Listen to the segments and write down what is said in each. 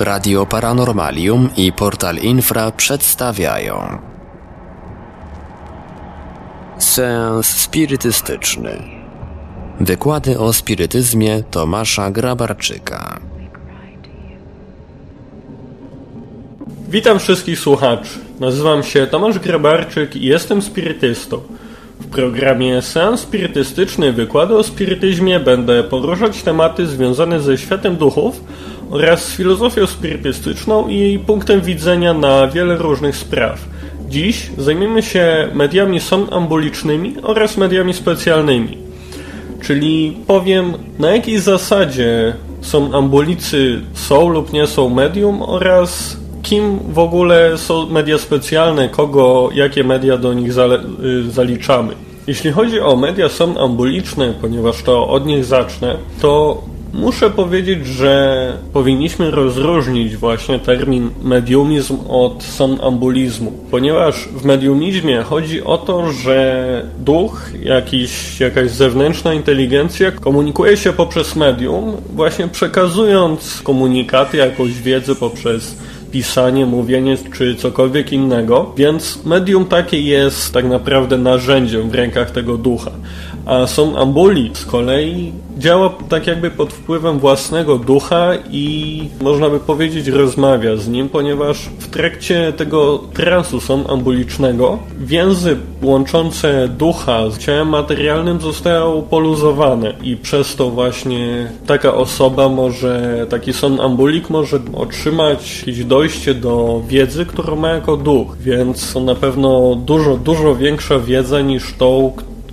Radio Paranormalium i Portal Infra przedstawiają Seans spirytystyczny Wykłady o spirytyzmie Tomasza Grabarczyka Witam wszystkich słuchaczy. Nazywam się Tomasz Grabarczyk i jestem spirytystą. W programie Seans Spirytystyczny Wykłady o spirytyzmie będę poruszać tematy związane ze światem duchów oraz z filozofią spirytystyczną i jej punktem widzenia na wiele różnych spraw. Dziś zajmiemy się mediami somnambulicznymi oraz mediami specjalnymi. Czyli powiem, na jakiej zasadzie somnambulicy są lub nie są medium oraz kim w ogóle są media specjalne, kogo, jakie media do nich y, zaliczamy. Jeśli chodzi o media somnambuliczne, ponieważ to od nich zacznę, to Muszę powiedzieć, że powinniśmy rozróżnić właśnie termin mediumizm od somnambulizmu, ponieważ w mediumizmie chodzi o to, że duch, jakiś, jakaś zewnętrzna inteligencja komunikuje się poprzez medium, właśnie przekazując komunikaty, jakąś wiedzę poprzez pisanie, mówienie czy cokolwiek innego, więc medium takie jest tak naprawdę narzędziem w rękach tego ducha. A są ambuli z kolei działa tak jakby pod wpływem własnego ducha i można by powiedzieć rozmawia z nim, ponieważ w trakcie tego transu somnambulicznego więzy łączące ducha z ciałem materialnym zostają poluzowane i przez to właśnie taka osoba może, taki somnambulik może otrzymać jakieś dojście do wiedzy, którą ma jako duch, więc to na pewno dużo, dużo większa wiedza niż tą,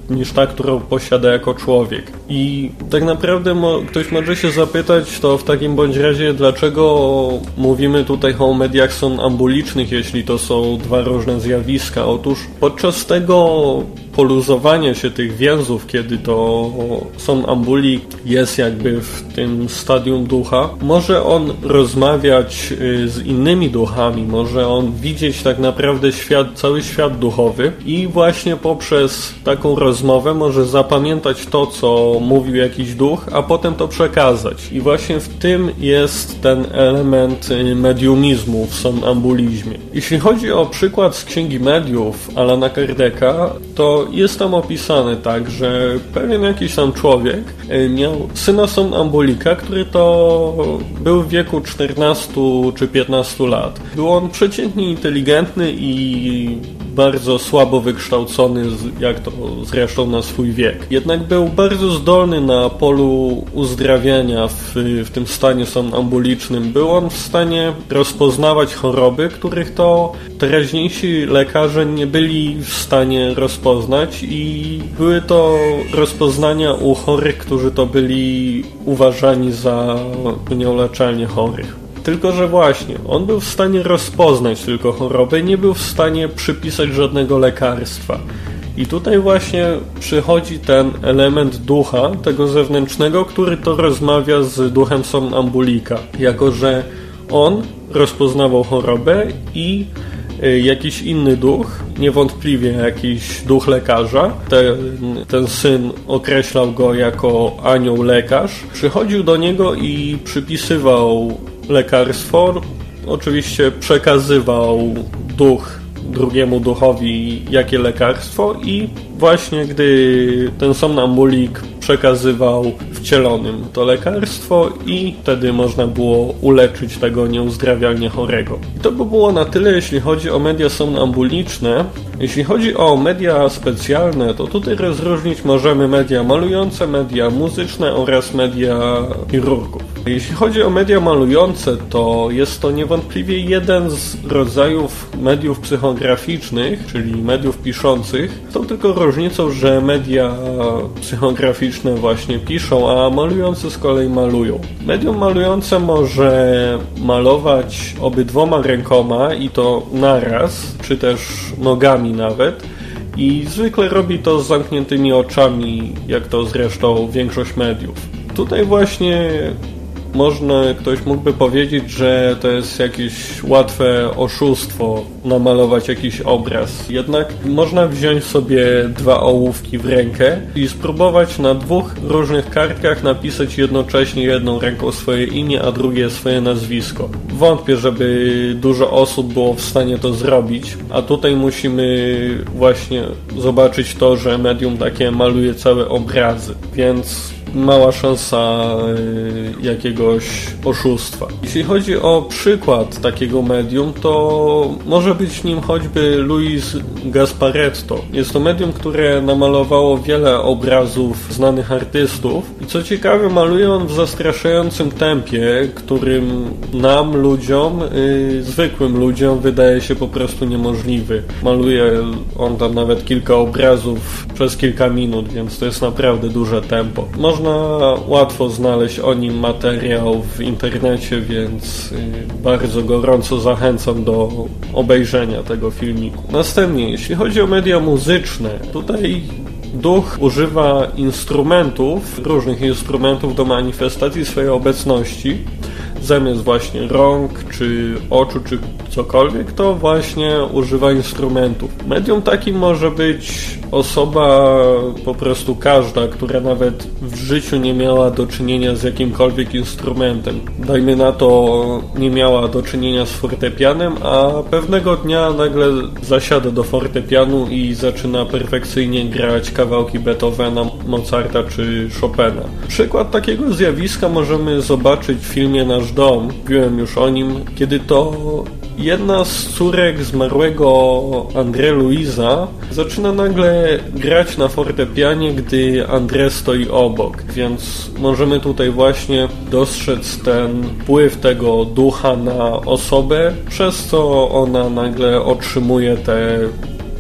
niż ta, którą posiada jako człowiek. I tak naprawdę mo ktoś może się zapytać, to w takim bądź razie, dlaczego mówimy tutaj o mediach są ambulicznych, jeśli to są dwa różne zjawiska. Otóż podczas tego poluzowania się tych więzów, kiedy to są ambuli jest jakby w tym stadium ducha, może on rozmawiać y, z innymi duchami, może on widzieć tak naprawdę świat, cały świat duchowy i właśnie poprzez taką rozmowę może zapamiętać to, co mówił jakiś duch, a potem to przekazać. I właśnie w tym jest ten element y, mediumizmu w somnambulizmie. Jeśli chodzi o przykład z Księgi Mediów Alana Kardeka, to jest tam opisane tak, że pewien jakiś tam człowiek e, miał syna somnambulika, który to był w wieku 14 czy 15 lat. Był on przeciętnie inteligentny i bardzo słabo wykształcony, jak to zresztą na swój wiek. Jednak był bardzo zdolny na polu uzdrawiania w, w tym stanie somnambulicznym. Był on w stanie rozpoznawać choroby, których to teraźniejsi lekarze nie byli w stanie rozpoznać i były to rozpoznania u chorych, którzy to byli uważani za nieuleczalnie chorych. Tylko, że właśnie, on był w stanie rozpoznać tylko chorobę, nie był w stanie przypisać żadnego lekarstwa. I tutaj właśnie przychodzi ten element ducha, tego zewnętrznego, który to rozmawia z duchem somnambulika. Jako, że on rozpoznawał chorobę i y, jakiś inny duch, niewątpliwie jakiś duch lekarza, ten, ten syn określał go jako anioł lekarz, przychodził do niego i przypisywał lekarstwo. Oczywiście przekazywał duch drugiemu duchowi jakie lekarstwo i właśnie gdy ten somnambulik przekazywał wcielonym to lekarstwo i wtedy można było uleczyć tego nieuzdrawialnie chorego. I to by było na tyle, jeśli chodzi o media somnambuliczne. Jeśli chodzi o media specjalne, to tutaj rozróżnić możemy media malujące, media muzyczne oraz media chirurgów. Jeśli chodzi o media malujące, to jest to niewątpliwie jeden z rodzajów mediów psychograficznych, czyli mediów piszących. Są tylko różnicą, że media psychograficzne właśnie piszą, a malujące z kolei malują. Medium malujące może malować obydwoma rękoma i to naraz, czy też nogami nawet. I zwykle robi to z zamkniętymi oczami, jak to zresztą większość mediów. Tutaj właśnie można, ktoś mógłby powiedzieć, że to jest jakieś łatwe oszustwo namalować jakiś obraz. Jednak można wziąć sobie dwa ołówki w rękę i spróbować na dwóch różnych kartkach napisać jednocześnie jedną ręką swoje imię, a drugie swoje nazwisko. Wątpię, żeby dużo osób było w stanie to zrobić, a tutaj musimy właśnie zobaczyć to, że medium takie maluje całe obrazy, więc mała szansa y, jakiegoś oszustwa. Jeśli chodzi o przykład takiego medium, to może być nim choćby Luis Gasparetto. Jest to medium, które namalowało wiele obrazów znanych artystów i co ciekawe maluje on w zastraszającym tempie, którym nam, ludziom, yy, zwykłym ludziom wydaje się po prostu niemożliwy. Maluje on tam nawet kilka obrazów przez kilka minut, więc to jest naprawdę duże tempo. Można można łatwo znaleźć o nim materiał w internecie, więc y, bardzo gorąco zachęcam do obejrzenia tego filmiku. Następnie, jeśli chodzi o media muzyczne, tutaj duch używa instrumentów, różnych instrumentów do manifestacji swojej obecności zamiast właśnie rąk, czy oczu, czy cokolwiek, to właśnie używa instrumentów. Medium takim może być osoba, po prostu każda, która nawet w życiu nie miała do czynienia z jakimkolwiek instrumentem. Dajmy na to, nie miała do czynienia z fortepianem, a pewnego dnia nagle zasiada do fortepianu i zaczyna perfekcyjnie grać kawałki Beethovena, Mozarta czy Chopina. Przykład takiego zjawiska możemy zobaczyć w filmie Nasz Dom. Mówiłem już o nim, kiedy to jedna z córek zmarłego André Luisa zaczyna nagle grać na fortepianie, gdy André stoi obok, więc możemy tutaj właśnie dostrzec ten wpływ tego ducha na osobę, przez co ona nagle otrzymuje te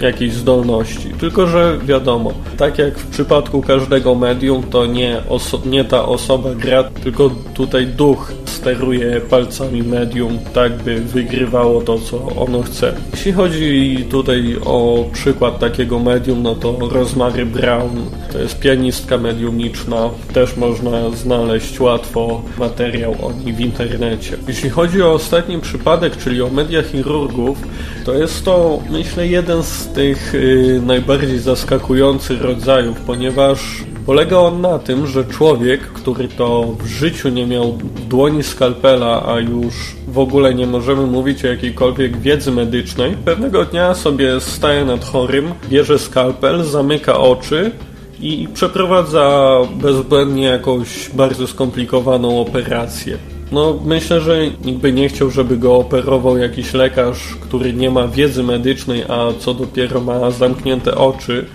jakiejś zdolności. Tylko, że wiadomo, tak jak w przypadku każdego medium, to nie, nie ta osoba gra, tylko tutaj duch steruje palcami medium, tak by wygrywało to, co ono chce. Jeśli chodzi tutaj o przykład takiego medium, no to Rosemary Brown to jest pianistka mediumiczna, też można znaleźć łatwo materiał o niej w internecie. Jeśli chodzi o ostatni przypadek, czyli o media chirurgów, to jest to myślę jeden z tych y, najbardziej zaskakujących rodzajów, ponieważ Polega on na tym, że człowiek, który to w życiu nie miał dłoni skalpela, a już w ogóle nie możemy mówić o jakiejkolwiek wiedzy medycznej, pewnego dnia sobie staje nad chorym, bierze skalpel, zamyka oczy i przeprowadza bezbłędnie jakąś bardzo skomplikowaną operację. No, myślę, że nikt by nie chciał, żeby go operował jakiś lekarz, który nie ma wiedzy medycznej, a co dopiero ma zamknięte oczy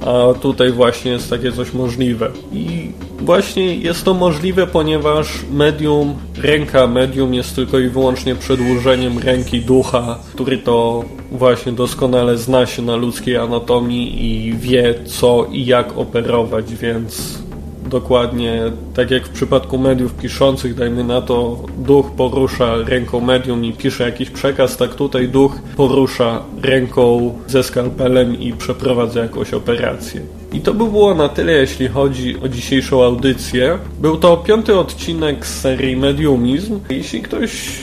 a tutaj właśnie jest takie coś możliwe. I właśnie jest to możliwe, ponieważ medium, ręka medium jest tylko i wyłącznie przedłużeniem ręki ducha, który to właśnie doskonale zna się na ludzkiej anatomii i wie co i jak operować, więc dokładnie tak jak w przypadku mediów piszących, dajmy na to, duch porusza ręką medium i pisze jakiś przekaz, tak tutaj duch porusza ręką ze skalpelem i przeprowadza jakąś operację. I to by było na tyle, jeśli chodzi o dzisiejszą audycję. Był to piąty odcinek z serii Mediumizm. Jeśli ktoś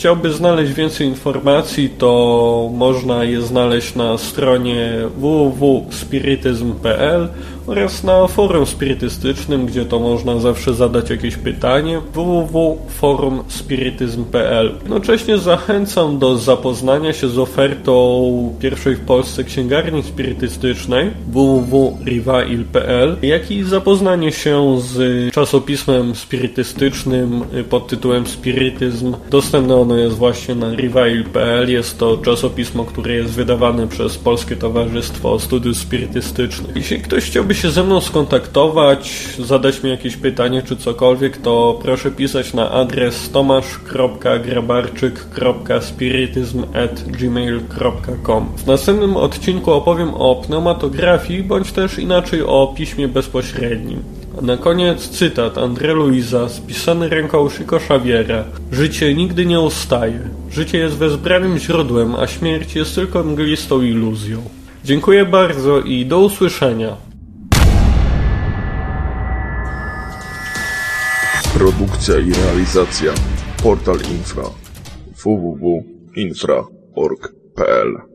chciałby znaleźć więcej informacji, to można je znaleźć na stronie www.spirityzm.pl oraz na forum spirytystycznym, gdzie to można zawsze zadać jakieś pytanie www.forumspirityzm.pl Jednocześnie zachęcam do zapoznania się z ofertą pierwszej w Polsce księgarni spirytystycznej www.rivail.pl jak i zapoznanie się z czasopismem spirytystycznym pod tytułem Spirytyzm. Dostępne ono jest właśnie na rivail.pl. Jest to czasopismo, które jest wydawane przez Polskie Towarzystwo Studiów Spirytystycznych. Jeśli ktoś chciałby się ze mną skontaktować, zadać mi jakieś pytanie czy cokolwiek, to proszę pisać na adres tomasz.grabarczyk.spirityzm.gmail.com W następnym odcinku opowiem o pneumatografii, bądź też inaczej o piśmie bezpośrednim. Na koniec cytat André Luisa spisany ręką Chico Xaviera. Życie nigdy nie ustaje. Życie jest wezbranym źródłem, a śmierć jest tylko mglistą iluzją. Dziękuję bardzo i do usłyszenia. Produkcja i realizacja Portal Infra www.infra.org.pl